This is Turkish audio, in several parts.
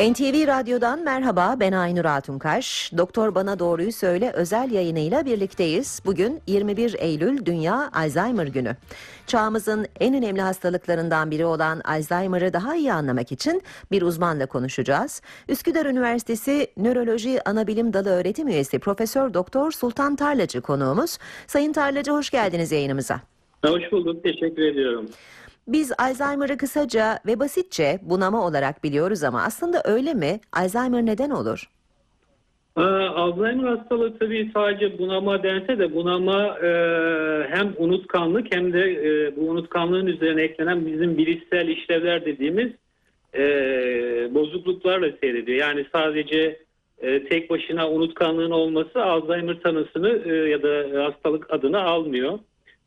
NTV Radyo'dan merhaba ben Aynur Altunkaş. Doktor Bana Doğruyu Söyle özel yayınıyla birlikteyiz. Bugün 21 Eylül Dünya Alzheimer Günü. Çağımızın en önemli hastalıklarından biri olan Alzheimer'ı daha iyi anlamak için bir uzmanla konuşacağız. Üsküdar Üniversitesi Nöroloji Anabilim Dalı öğretim üyesi Profesör Doktor Sultan Tarlacı konuğumuz. Sayın Tarlacı hoş geldiniz yayınımıza. Hoş bulduk, teşekkür ediyorum. Biz Alzheimer'ı kısaca ve basitçe bunama olarak biliyoruz ama aslında öyle mi? Alzheimer neden olur? Ee, Alzheimer hastalığı tabii sadece bunama dense de bunama e, hem unutkanlık hem de e, bu unutkanlığın üzerine eklenen bizim bilişsel işlevler dediğimiz e, bozukluklarla seyrediyor. Yani sadece e, tek başına unutkanlığın olması Alzheimer tanısını e, ya da hastalık adını almıyor.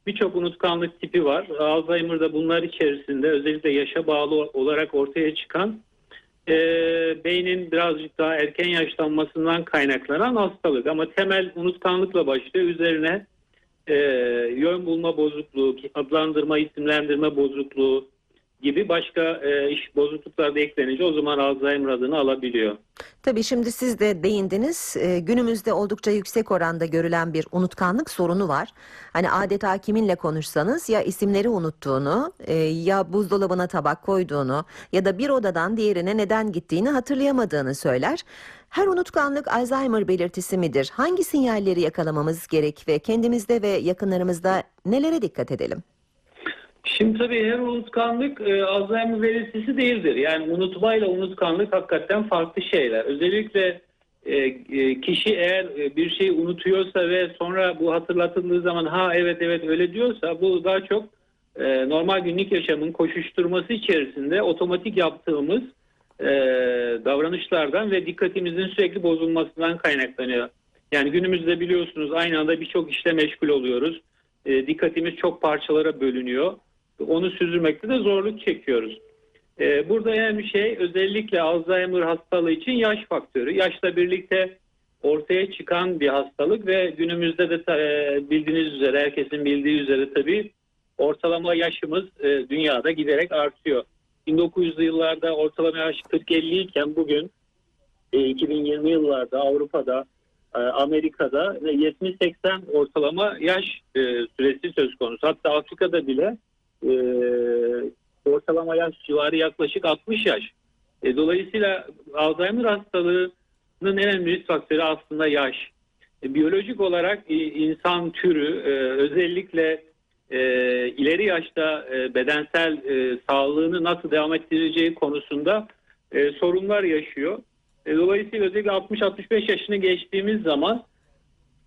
Birçok unutkanlık tipi var. Alzheimer'da bunlar içerisinde özellikle yaşa bağlı olarak ortaya çıkan e, beynin birazcık daha erken yaşlanmasından kaynaklanan hastalık. Ama temel unutkanlıkla başlıyor. Üzerine e, yön bulma bozukluğu, adlandırma, isimlendirme bozukluğu gibi başka e, iş bozukluklar da eklenince o zaman Alzheimer adını alabiliyor. Tabii şimdi siz de değindiniz. Ee, günümüzde oldukça yüksek oranda görülen bir unutkanlık sorunu var. Hani adeta kiminle konuşsanız ya isimleri unuttuğunu, e, ya buzdolabına tabak koyduğunu ya da bir odadan diğerine neden gittiğini hatırlayamadığını söyler. Her unutkanlık Alzheimer belirtisi midir? Hangi sinyalleri yakalamamız gerek ve kendimizde ve yakınlarımızda nelere dikkat edelim? Şimdi tabii her unutkanlık e, Alzheimer belirtisi değildir. Yani unutmayla unutkanlık hakikaten farklı şeyler. Özellikle e, e, kişi eğer e, bir şeyi unutuyorsa ve sonra bu hatırlatıldığı zaman ha evet evet öyle diyorsa bu daha çok e, normal günlük yaşamın koşuşturması içerisinde otomatik yaptığımız e, davranışlardan ve dikkatimizin sürekli bozulmasından kaynaklanıyor. Yani günümüzde biliyorsunuz aynı anda birçok işle meşgul oluyoruz. E, dikkatimiz çok parçalara bölünüyor onu sürdürmekte de zorluk çekiyoruz. Ee, burada önemli şey özellikle Alzheimer hastalığı için yaş faktörü. Yaşla birlikte ortaya çıkan bir hastalık ve günümüzde de e, bildiğiniz üzere herkesin bildiği üzere tabii ortalama yaşımız e, dünyada giderek artıyor. 1900'lü yıllarda ortalama yaş 40-50 iken bugün 2020 e, yıllarda Avrupa'da Amerika'da 70-80 ortalama yaş süresi söz konusu. Hatta Afrika'da bile e, ortalama yaş civarı yaklaşık 60 yaş. E, dolayısıyla Alzheimer hastalığının en önemli risk faktörü aslında yaş. E, biyolojik olarak e, insan türü e, özellikle e, ileri yaşta e, bedensel e, sağlığını nasıl devam ettireceği konusunda e, sorunlar yaşıyor. E, dolayısıyla özellikle 60-65 yaşını geçtiğimiz zaman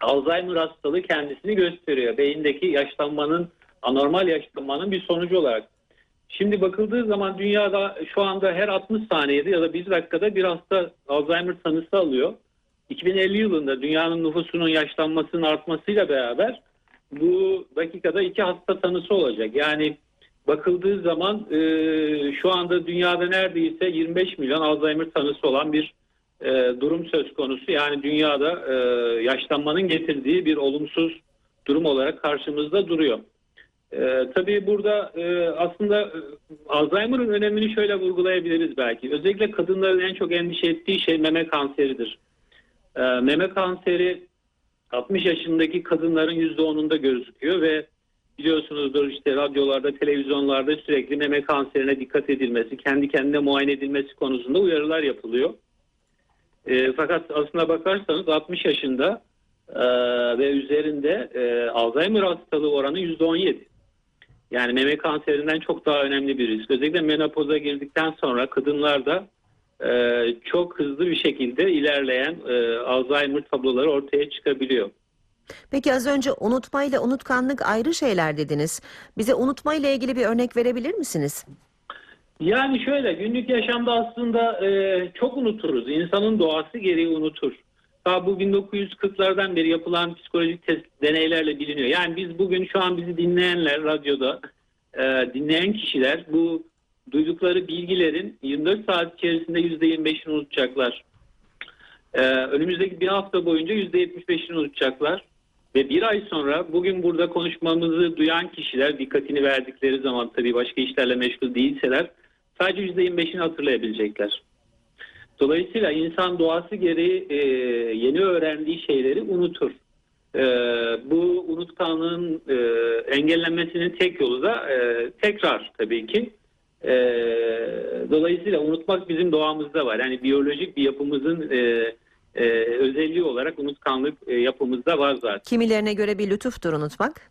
Alzheimer hastalığı kendisini gösteriyor. Beyindeki yaşlanmanın anormal yaşlanmanın bir sonucu olarak. Şimdi bakıldığı zaman dünyada şu anda her 60 saniyede ya da 1 dakikada bir hasta Alzheimer tanısı alıyor. 2050 yılında dünyanın nüfusunun yaşlanmasının artmasıyla beraber bu dakikada iki hasta tanısı olacak. Yani bakıldığı zaman e, şu anda dünyada neredeyse 25 milyon Alzheimer tanısı olan bir e, durum söz konusu. Yani dünyada e, yaşlanmanın getirdiği bir olumsuz durum olarak karşımızda duruyor. Ee, tabii burada e, aslında e, Alzheimer'ın önemini şöyle vurgulayabiliriz belki. Özellikle kadınların en çok endişe ettiği şey meme kanseridir. E, meme kanseri 60 yaşındaki kadınların %10'unda gözüküyor ve biliyorsunuzdur işte radyolarda, televizyonlarda sürekli meme kanserine dikkat edilmesi, kendi kendine muayene edilmesi konusunda uyarılar yapılıyor. E, fakat aslına bakarsanız 60 yaşında e, ve üzerinde e, Alzheimer hastalığı oranı %17. Yani meme kanserinden çok daha önemli bir risk. Özellikle menopoza girdikten sonra kadınlarda e, çok hızlı bir şekilde ilerleyen e, Alzheimer tabloları ortaya çıkabiliyor. Peki az önce unutma ile unutkanlık ayrı şeyler dediniz. Bize unutma ile ilgili bir örnek verebilir misiniz? Yani şöyle günlük yaşamda aslında e, çok unuturuz. İnsanın doğası gereği unutur. Daha bu 1940'lardan beri yapılan psikolojik test deneylerle biliniyor. Yani biz bugün şu an bizi dinleyenler radyoda e, dinleyen kişiler bu duydukları bilgilerin 24 saat içerisinde %25'ini unutacaklar. E, önümüzdeki bir hafta boyunca %75'ini unutacaklar. Ve bir ay sonra bugün burada konuşmamızı duyan kişiler dikkatini verdikleri zaman tabii başka işlerle meşgul değilseler sadece %25'ini hatırlayabilecekler. Dolayısıyla insan doğası gereği e, yeni öğrendiği şeyleri unutur. E, bu unutkanlığın e, engellenmesinin tek yolu da e, tekrar tabii ki. E, dolayısıyla unutmak bizim doğamızda var. Yani biyolojik bir yapımızın e, e, özelliği olarak unutkanlık e, yapımızda var zaten. Kimilerine göre bir lütuftur unutmak.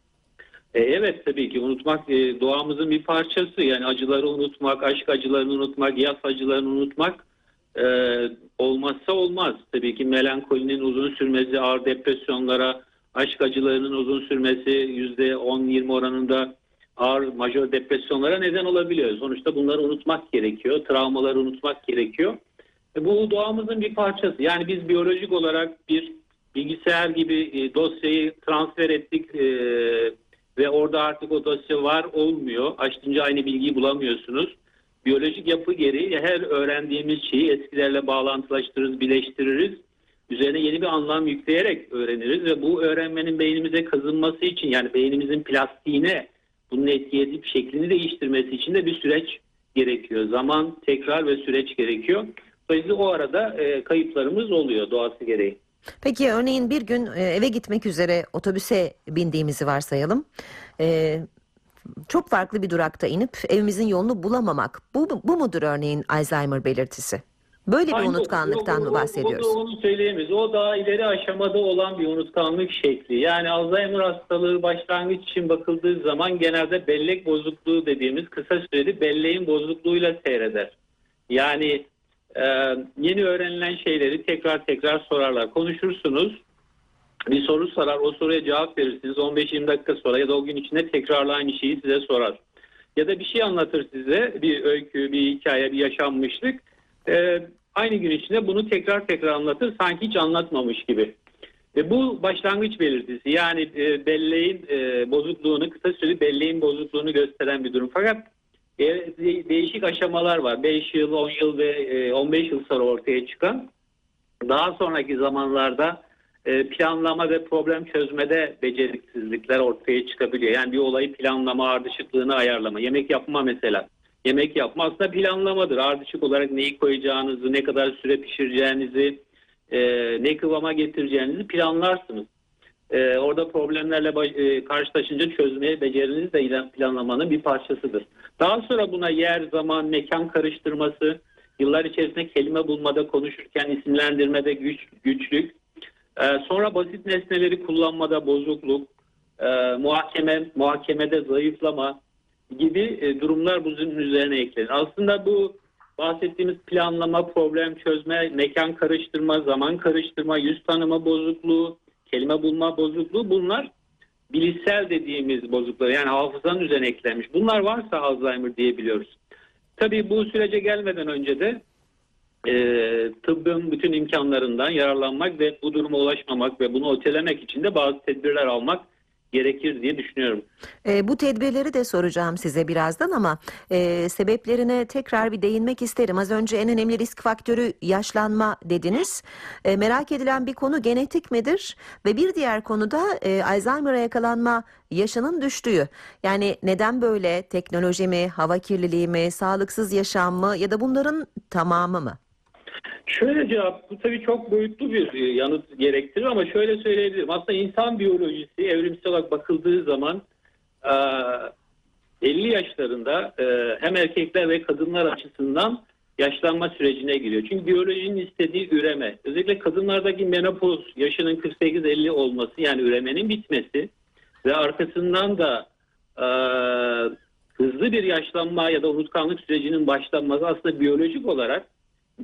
E, evet tabii ki unutmak e, doğamızın bir parçası. Yani acıları unutmak, aşk acılarını unutmak, yas acılarını unutmak e, olmazsa olmaz. Tabii ki melankolinin uzun sürmesi, ağır depresyonlara, aşk acılarının uzun sürmesi %10-20 oranında ağır majör depresyonlara neden olabiliyor. Sonuçta bunları unutmak gerekiyor. Travmaları unutmak gerekiyor. E, bu doğamızın bir parçası. Yani biz biyolojik olarak bir bilgisayar gibi e, dosyayı transfer ettik e, ve orada artık o dosya var olmuyor. Açtınca aynı bilgiyi bulamıyorsunuz. Biyolojik yapı gereği her öğrendiğimiz şeyi eskilerle bağlantılaştırırız, birleştiririz. Üzerine yeni bir anlam yükleyerek öğreniriz ve bu öğrenmenin beynimize kazınması için yani beynimizin plastiğine bunun etki edip şeklini değiştirmesi için de bir süreç gerekiyor. Zaman, tekrar ve süreç gerekiyor. Dolayısıyla o arada e, kayıplarımız oluyor doğası gereği. Peki örneğin bir gün e, eve gitmek üzere otobüse bindiğimizi varsayalım. E, çok farklı bir durakta inip evimizin yolunu bulamamak. Bu, bu mudur örneğin Alzheimer belirtisi? Böyle bir unutkanlıktan o- mı o- bahsediyoruz? O, onu söyleyemeyiz. O daha ileri aşamada olan bir unutkanlık şekli. Yani Alzheimer hastalığı başlangıç için bakıldığı zaman genelde bellek bozukluğu dediğimiz kısa süreli belleğin bozukluğuyla seyreder. Yani e, yeni öğrenilen şeyleri tekrar tekrar sorarlar. Konuşursunuz. Bir soru sorar. O soruya cevap verirsiniz. 15-20 dakika sonra ya da o gün içinde tekrarla aynı şeyi size sorar. Ya da bir şey anlatır size. Bir öykü, bir hikaye, bir yaşanmışlık. Ee, aynı gün içinde bunu tekrar tekrar anlatır. Sanki hiç anlatmamış gibi. Ve bu başlangıç belirtisi. Yani e, belleğin e, bozukluğunu, kısa süreli belleğin bozukluğunu gösteren bir durum. Fakat e, de- değişik aşamalar var. 5 yıl, 10 yıl ve e, 15 yıl sonra ortaya çıkan. Daha sonraki zamanlarda e, planlama ve problem çözmede beceriksizlikler ortaya çıkabiliyor. Yani bir olayı planlama, ardışıklığını ayarlama. Yemek yapma mesela. Yemek yapma aslında planlamadır. Ardışık olarak neyi koyacağınızı, ne kadar süre pişireceğinizi, e, ne kıvama getireceğinizi planlarsınız. E, orada problemlerle e, karşılaşınca çözmeye beceriniz de planlamanın bir parçasıdır. Daha sonra buna yer, zaman, mekan karıştırması, yıllar içerisinde kelime bulmada, konuşurken isimlendirmede güç, güçlük, sonra basit nesneleri kullanmada bozukluk, e, muhakeme muhakemede zayıflama gibi e, durumlar bunun üzerine eklenir. Aslında bu bahsettiğimiz planlama, problem çözme, mekan karıştırma, zaman karıştırma, yüz tanıma bozukluğu, kelime bulma bozukluğu bunlar bilişsel dediğimiz bozukluklar yani hafızanın üzerine eklenmiş. Bunlar varsa Alzheimer diyebiliyoruz. Tabii bu sürece gelmeden önce de e, tıbbın bütün imkanlarından yararlanmak ve bu duruma ulaşmamak ve bunu ötelemek için de bazı tedbirler almak gerekir diye düşünüyorum. E, bu tedbirleri de soracağım size birazdan ama e, sebeplerine tekrar bir değinmek isterim. Az önce en önemli risk faktörü yaşlanma dediniz. E, merak edilen bir konu genetik midir? Ve bir diğer konu da e, Alzheimer'a yakalanma yaşının düştüğü. Yani neden böyle? Teknoloji mi, hava kirliliği mi, sağlıksız yaşam mı ya da bunların tamamı mı? Şöyle cevap, bu tabii çok boyutlu bir e, yanıt gerektirir ama şöyle söyleyebilirim. Aslında insan biyolojisi evrimsel olarak bakıldığı zaman e, 50 yaşlarında e, hem erkekler ve kadınlar açısından yaşlanma sürecine giriyor. Çünkü biyolojinin istediği üreme, özellikle kadınlardaki menopoz yaşının 48-50 olması yani üremenin bitmesi ve arkasından da e, hızlı bir yaşlanma ya da unutkanlık sürecinin başlanması aslında biyolojik olarak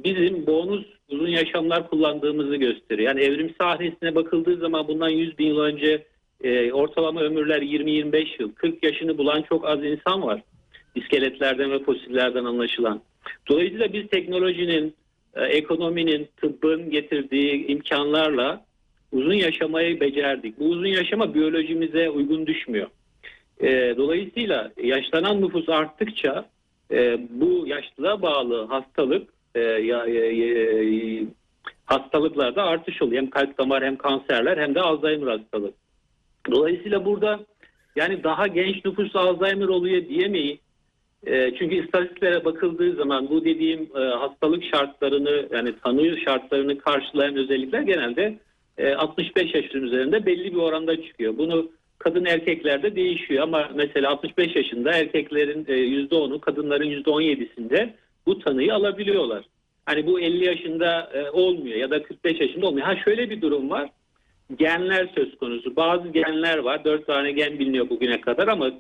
bizim bonus uzun yaşamlar kullandığımızı gösteriyor. Yani evrim sahnesine bakıldığı zaman bundan 100 bin yıl önce e, ortalama ömürler 20-25 yıl. 40 yaşını bulan çok az insan var. İskeletlerden ve fosillerden anlaşılan. Dolayısıyla biz teknolojinin, e, ekonominin, tıbbın getirdiği imkanlarla uzun yaşamayı becerdik. Bu uzun yaşama biyolojimize uygun düşmüyor. E, dolayısıyla yaşlanan nüfus arttıkça e, bu yaşlılığa bağlı hastalık e, ya- ya- hastalıklarda artış oluyor. Hem kalp damar hem kanserler hem de Alzheimer hastalığı. Dolayısıyla burada yani daha genç nüfus Alzheimer oluyor diyemeyiz. E, çünkü istatistiklere bakıldığı zaman bu dediğim e, hastalık şartlarını yani tanı şartlarını karşılayan özellikler genelde e, 65 yaşın üzerinde belli bir oranda çıkıyor. Bunu kadın erkeklerde değişiyor ama mesela 65 yaşında erkeklerin e, %10'u kadınların %17'sinde bu tanıyı alabiliyorlar. Hani bu 50 yaşında e, olmuyor ya da 45 yaşında olmuyor. Ha şöyle bir durum var. Genler söz konusu. Bazı genler var. 4 tane gen biliniyor bugüne kadar ama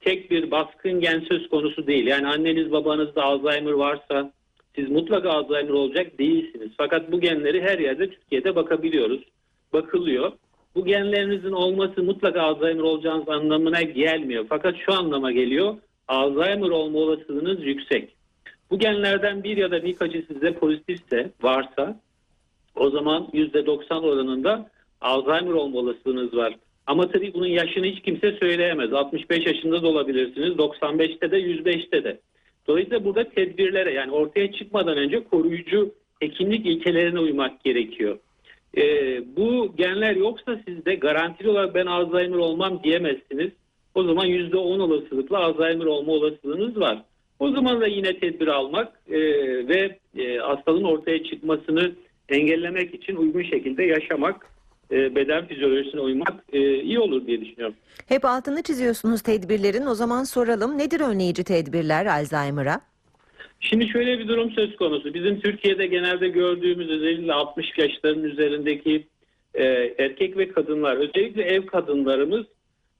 tek bir baskın gen söz konusu değil. Yani anneniz babanızda Alzheimer varsa siz mutlaka Alzheimer olacak değilsiniz. Fakat bu genleri her yerde Türkiye'de bakabiliyoruz. Bakılıyor. Bu genlerinizin olması mutlaka Alzheimer olacağınız anlamına gelmiyor. Fakat şu anlama geliyor. Alzheimer olma olasılığınız yüksek. Bu genlerden bir ya da birkaçı sizde pozitifse, varsa o zaman %90 oranında Alzheimer olma olasılığınız var. Ama tabii bunun yaşını hiç kimse söyleyemez. 65 yaşında da olabilirsiniz, 95'te de, 105'te de. Dolayısıyla burada tedbirlere yani ortaya çıkmadan önce koruyucu hekimlik ilkelerine uymak gerekiyor. Ee, bu genler yoksa sizde garantili olarak ben Alzheimer olmam diyemezsiniz. O zaman %10 olasılıkla Alzheimer olma olasılığınız var. O zaman da yine tedbir almak e, ve e, hastalığın ortaya çıkmasını engellemek için uygun şekilde yaşamak, e, beden fizyolojisine uymak e, iyi olur diye düşünüyorum. Hep altını çiziyorsunuz tedbirlerin. O zaman soralım nedir önleyici tedbirler Alzheimer'a? Şimdi şöyle bir durum söz konusu. Bizim Türkiye'de genelde gördüğümüz özellikle 60 yaşların üzerindeki e, erkek ve kadınlar, özellikle ev kadınlarımız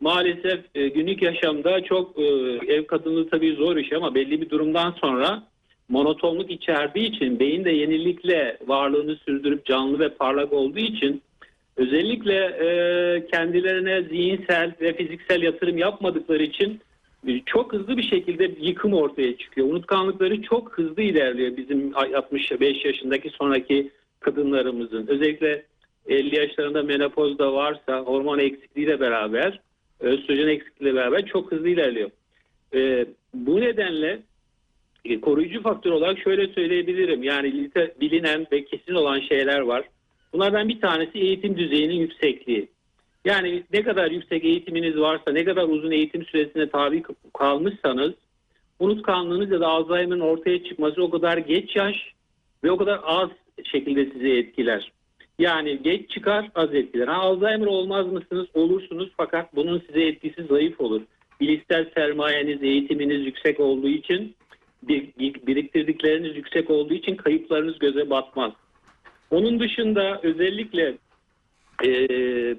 maalesef e, günlük yaşamda çok e, ev kadınlığı tabii zor iş ama belli bir durumdan sonra monotonluk içerdiği için beyin de yenilikle varlığını sürdürüp canlı ve parlak olduğu için özellikle e, kendilerine zihinsel ve fiziksel yatırım yapmadıkları için çok hızlı bir şekilde yıkım ortaya çıkıyor. Unutkanlıkları çok hızlı ilerliyor bizim 65 yaşındaki sonraki kadınlarımızın. Özellikle 50 yaşlarında menopozda varsa hormon eksikliğiyle beraber, östrojen eksikliğiyle beraber çok hızlı ilerliyor. Ee, bu nedenle e, koruyucu faktör olarak şöyle söyleyebilirim. Yani bilinen ve kesin olan şeyler var. Bunlardan bir tanesi eğitim düzeyinin yüksekliği. Yani ne kadar yüksek eğitiminiz varsa, ne kadar uzun eğitim süresine tabi kalmışsanız unutkanlığınız ya da Alzheimer'ın ortaya çıkması o kadar geç yaş ve o kadar az şekilde sizi etkiler. Yani geç çıkar, az etkiler. Ha, Alzheimer olmaz mısınız? Olursunuz fakat bunun size etkisi zayıf olur. Bilişsel sermayeniz, eğitiminiz yüksek olduğu için, bir- biriktirdikleriniz yüksek olduğu için kayıplarınız göze batmaz. Onun dışında özellikle eee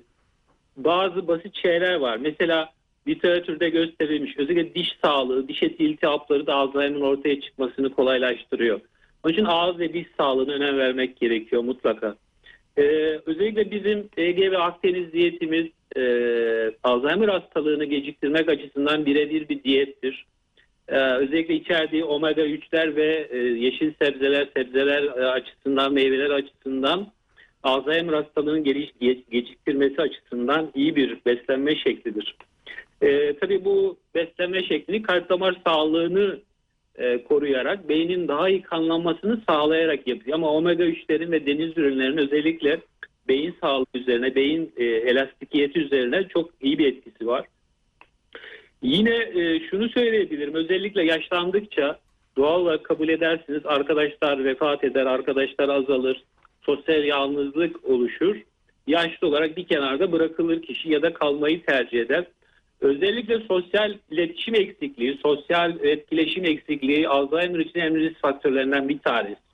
bazı basit şeyler var. Mesela literatürde gösterilmiş özellikle diş sağlığı, diş eti iltihapları da Alzheimer'ın ortaya çıkmasını kolaylaştırıyor. Onun için ağız ve diş sağlığına önem vermek gerekiyor mutlaka. Ee, özellikle bizim Ege ve Akdeniz diyetimiz e, Alzheimer hastalığını geciktirmek açısından birebir bir diyettir. Ee, özellikle içerdiği omega 3'ler ve e, yeşil sebzeler, sebzeler e, açısından, meyveler açısından Alzheimer hastalığının geliş, ge- geciktirmesi açısından iyi bir beslenme şeklidir. Ee, tabii bu beslenme şeklini kalp damar sağlığını e, koruyarak beynin daha iyi kanlanmasını sağlayarak yapıyor. Ama omega 3'lerin ve deniz ürünlerinin özellikle beyin sağlığı üzerine, beyin e, elastikiyeti üzerine çok iyi bir etkisi var. Yine e, şunu söyleyebilirim. Özellikle yaşlandıkça doğal olarak kabul edersiniz arkadaşlar vefat eder, arkadaşlar azalır, sosyal yalnızlık oluşur. Yaşlı olarak bir kenarda bırakılır kişi ya da kalmayı tercih eder. Özellikle sosyal iletişim eksikliği, sosyal etkileşim eksikliği Alzheimer için en risk faktörlerinden bir tanesi.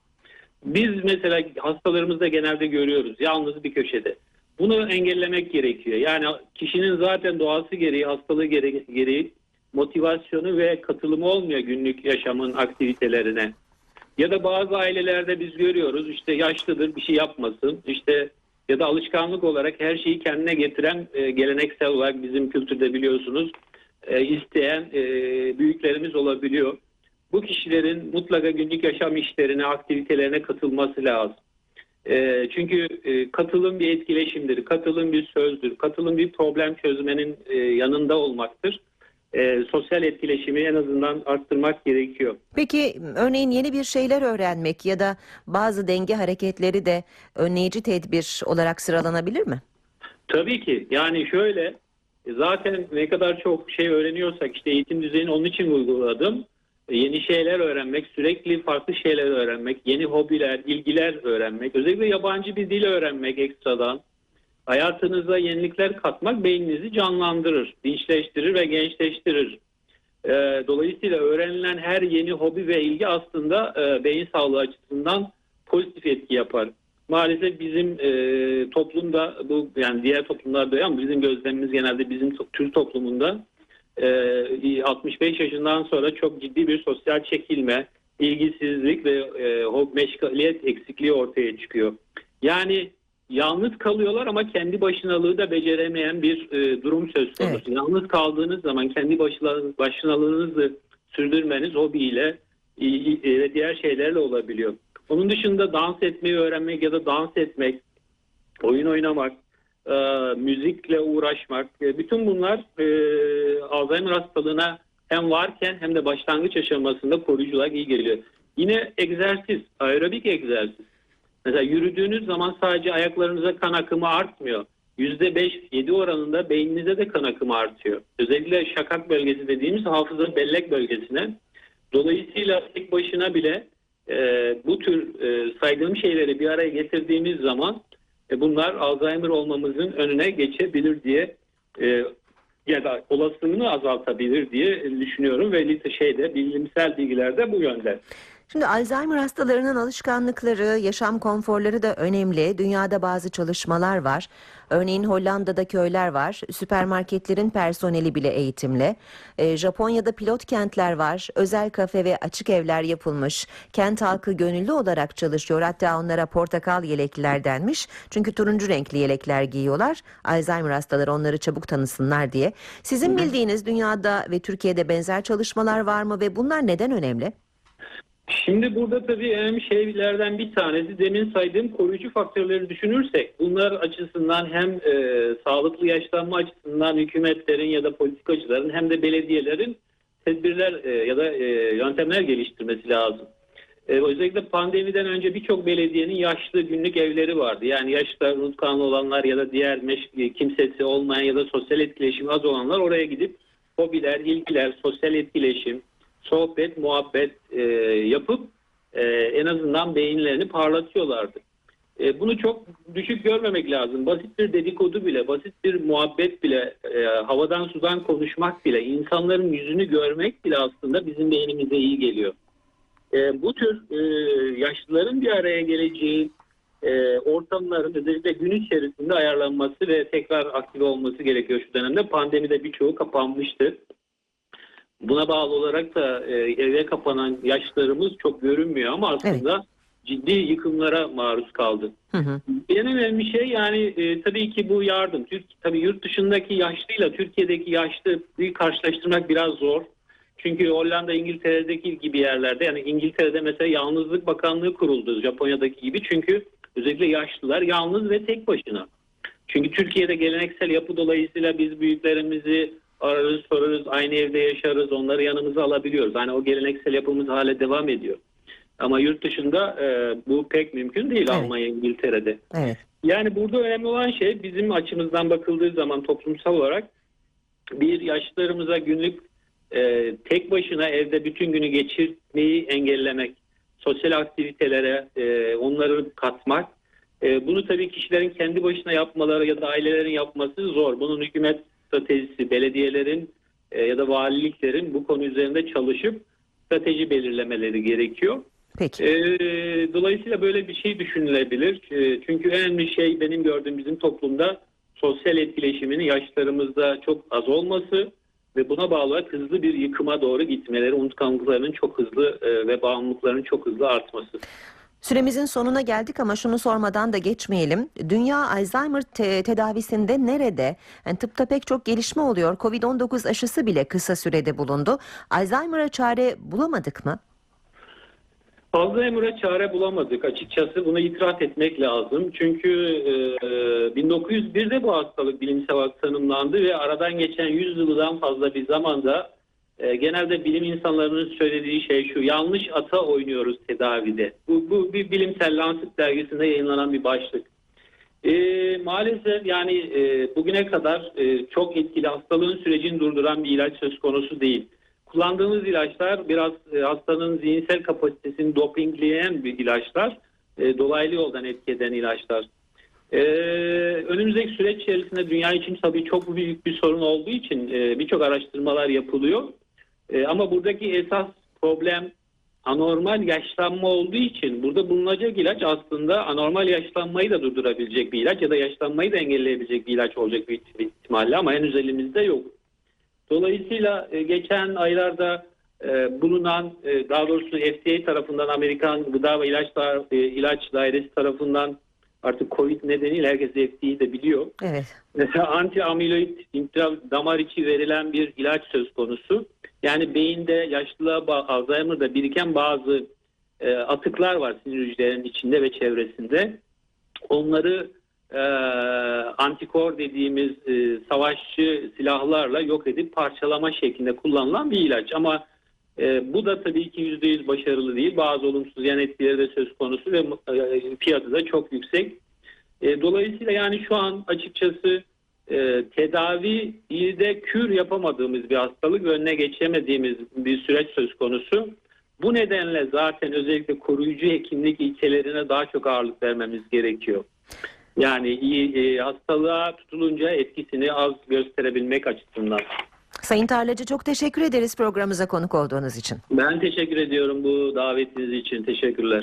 Biz mesela hastalarımızda genelde görüyoruz yalnız bir köşede. Bunu engellemek gerekiyor. Yani kişinin zaten doğası gereği, hastalığı gereği, motivasyonu ve katılımı olmuyor günlük yaşamın aktivitelerine. Ya da bazı ailelerde biz görüyoruz işte yaşlıdır bir şey yapmasın. işte ya da alışkanlık olarak her şeyi kendine getiren e, geleneksel olarak bizim kültürde biliyorsunuz e, isteyen e, büyüklerimiz olabiliyor. Bu kişilerin mutlaka günlük yaşam işlerine, aktivitelerine katılması lazım. E, çünkü e, katılım bir etkileşimdir, katılım bir sözdür, katılım bir problem çözmenin e, yanında olmaktır. E, sosyal etkileşimi en azından arttırmak gerekiyor. Peki örneğin yeni bir şeyler öğrenmek ya da bazı denge hareketleri de önleyici tedbir olarak sıralanabilir mi? Tabii ki. Yani şöyle zaten ne kadar çok şey öğreniyorsak işte eğitim düzeyini onun için uyguladım. e, yeni şeyler öğrenmek, sürekli farklı şeyler öğrenmek, yeni hobiler, ilgiler öğrenmek, özellikle yabancı bir dil öğrenmek ekstradan. Hayatınıza yenilikler katmak beyninizi canlandırır, dinçleştirir ve gençleştirir. E, Dolayısıyla öğrenilen her yeni hobi ve ilgi aslında e, beyin sağlığı açısından pozitif etki yapar. Maalesef bizim e, toplumda bu yani diğer toplumlarda ama bizim gözlemimiz genelde bizim Türk toplumunda e, 65 yaşından sonra çok ciddi bir sosyal çekilme, ilgisizlik ve e, meşgaliyet eksikliği ortaya çıkıyor. Yani yalnız kalıyorlar ama kendi başınalığı da beceremeyen bir e, durum söz konusu. Evet. Yalnız kaldığınız zaman kendi başına- başınalığınızı sürdürmeniz hobiyle i- ve diğer şeylerle olabiliyor. Onun dışında dans etmeyi öğrenmek ya da dans etmek, oyun oynamak, e, müzikle uğraşmak, e, bütün bunlar e, Alzheimer hastalığına hem varken hem de başlangıç aşamasında koruyucu olarak iyi geliyor. Yine egzersiz, aerobik egzersiz. Mesela yürüdüğünüz zaman sadece ayaklarınıza kan akımı artmıyor. %5-7 oranında beyninize de kan akımı artıyor. Özellikle şakak bölgesi dediğimiz hafıza bellek bölgesine. Dolayısıyla tek başına bile e, bu tür e, saydığım şeyleri bir araya getirdiğimiz zaman e, bunlar Alzheimer olmamızın önüne geçebilir diye e, ya da olasılığını azaltabilir diye düşünüyorum ve şeyde bilimsel bilgiler de bu yönde. Şimdi Alzheimer hastalarının alışkanlıkları, yaşam konforları da önemli. Dünyada bazı çalışmalar var. Örneğin Hollanda'da köyler var. Süpermarketlerin personeli bile eğitimli. Ee, Japonya'da pilot kentler var. Özel kafe ve açık evler yapılmış. Kent halkı gönüllü olarak çalışıyor. Hatta onlara portakal yelekliler denmiş. Çünkü turuncu renkli yelekler giyiyorlar. Alzheimer hastaları onları çabuk tanısınlar diye. Sizin bildiğiniz dünyada ve Türkiye'de benzer çalışmalar var mı ve bunlar neden önemli? Şimdi burada tabii önemli şeylerden bir tanesi demin saydığım koruyucu faktörleri düşünürsek bunlar açısından hem e, sağlıklı yaşlanma açısından hükümetlerin ya da politikacıların hem de belediyelerin tedbirler e, ya da e, yöntemler geliştirmesi lazım. E, özellikle pandemiden önce birçok belediyenin yaşlı günlük evleri vardı. Yani yaşta unutkanlı olanlar ya da diğer meş- kimsesi olmayan ya da sosyal etkileşimi az olanlar oraya gidip hobiler, ilgiler, sosyal etkileşim, sohbet, muhabbet e, yapıp e, en azından beyinlerini parlatıyorlardı. E, bunu çok düşük görmemek lazım. Basit bir dedikodu bile, basit bir muhabbet bile, e, havadan sudan konuşmak bile, insanların yüzünü görmek bile aslında bizim beynimize iyi geliyor. E, bu tür e, yaşlıların bir araya geleceği e, ortamların özellikle gün içerisinde ayarlanması ve tekrar aktive olması gerekiyor şu dönemde. Pandemide birçoğu kapanmıştı. Buna bağlı olarak da e, eve kapanan yaşlarımız çok görünmüyor ama aslında ciddi yıkımlara maruz kaldı. Hı hı. En önemli şey yani e, tabii ki bu yardım. Türk, tabii yurt dışındaki yaşlıyla Türkiye'deki yaşlıyı karşılaştırmak biraz zor. Çünkü Hollanda, İngiltere'deki gibi yerlerde yani İngiltere'de mesela Yalnızlık Bakanlığı kuruldu Japonya'daki gibi. Çünkü özellikle yaşlılar yalnız ve tek başına. Çünkü Türkiye'de geleneksel yapı dolayısıyla biz büyüklerimizi ararız, sorarız, aynı evde yaşarız, onları yanımıza alabiliyoruz. Hani o geleneksel yapımız hala devam ediyor. Ama yurt dışında e, bu pek mümkün değil Evet. Almanya, İngiltere'de. Evet. Yani burada önemli olan şey bizim açımızdan bakıldığı zaman toplumsal olarak bir yaşlılarımıza günlük e, tek başına evde bütün günü geçirmeyi engellemek, sosyal aktivitelere e, onları katmak. E, bunu tabii kişilerin kendi başına yapmaları ya da ailelerin yapması zor. Bunun hükümet stratejisi, belediyelerin e, ya da valiliklerin bu konu üzerinde çalışıp strateji belirlemeleri gerekiyor. Peki. Ee, dolayısıyla böyle bir şey düşünülebilir. Ee, çünkü önemli şey benim gördüğüm bizim toplumda sosyal etkileşimin yaşlarımızda çok az olması ve buna bağlı olarak hızlı bir yıkıma doğru gitmeleri, unutkanlıklarının çok hızlı e, ve bağımlılıklarının çok hızlı artması. Süremizin sonuna geldik ama şunu sormadan da geçmeyelim. Dünya Alzheimer te- tedavisinde nerede? Yani tıpta pek çok gelişme oluyor. Covid-19 aşısı bile kısa sürede bulundu. Alzheimer'a çare bulamadık mı? Alzheimer'a çare bulamadık açıkçası bunu itiraf etmek lazım. Çünkü e, 1901'de bu hastalık bilimsel olarak tanımlandı ve aradan geçen 100 yıldan fazla bir zamanda e, genelde bilim insanlarının söylediği şey şu yanlış ata oynuyoruz tedavide. Bu, bu bir bilimsel Lancet dergisinde yayınlanan bir başlık. E, maalesef yani e, bugüne kadar e, çok etkili hastalığın sürecini durduran bir ilaç söz konusu değil. kullandığımız ilaçlar biraz e, hastanın zihinsel kapasitesini dopingleyen bir ilaçlar. E, dolaylı yoldan etki eden ilaçlar. E, önümüzdeki süreç içerisinde dünya için tabii çok büyük bir sorun olduğu için e, birçok araştırmalar yapılıyor. E, ama buradaki esas problem anormal yaşlanma olduğu için burada bulunacak ilaç aslında anormal yaşlanmayı da durdurabilecek bir ilaç ya da yaşlanmayı da engelleyebilecek bir ilaç olacak bir ihtimalle ama henüz elimizde yok. Dolayısıyla e, geçen aylarda e, bulunan e, daha doğrusu FDA tarafından Amerikan Gıda ve İlaç, Da- e, İlaç Dairesi tarafından artık Covid nedeniyle herkes FDA'yı de biliyor. Evet. Mesela anti amiloid damar içi verilen bir ilaç söz konusu. Yani beyinde yaşlılığa Alzheimer'da biriken bazı e, atıklar var sinir hücrelerinin içinde ve çevresinde. Onları e, antikor dediğimiz e, savaşçı silahlarla yok edip parçalama şeklinde kullanılan bir ilaç. Ama e, bu da tabii ki %100 başarılı değil. Bazı olumsuz yan etkileri de söz konusu ve e, fiyatı da çok yüksek. E, dolayısıyla yani şu an açıkçası e, tedavi iyi de kür yapamadığımız bir hastalık ve önüne geçemediğimiz bir süreç söz konusu. Bu nedenle zaten özellikle koruyucu hekimlik ilkelerine daha çok ağırlık vermemiz gerekiyor. Yani iyi e, hastalığa tutulunca etkisini az gösterebilmek açısından. Sayın Tarlacı çok teşekkür ederiz programımıza konuk olduğunuz için. Ben teşekkür ediyorum bu davetiniz için. Teşekkürler.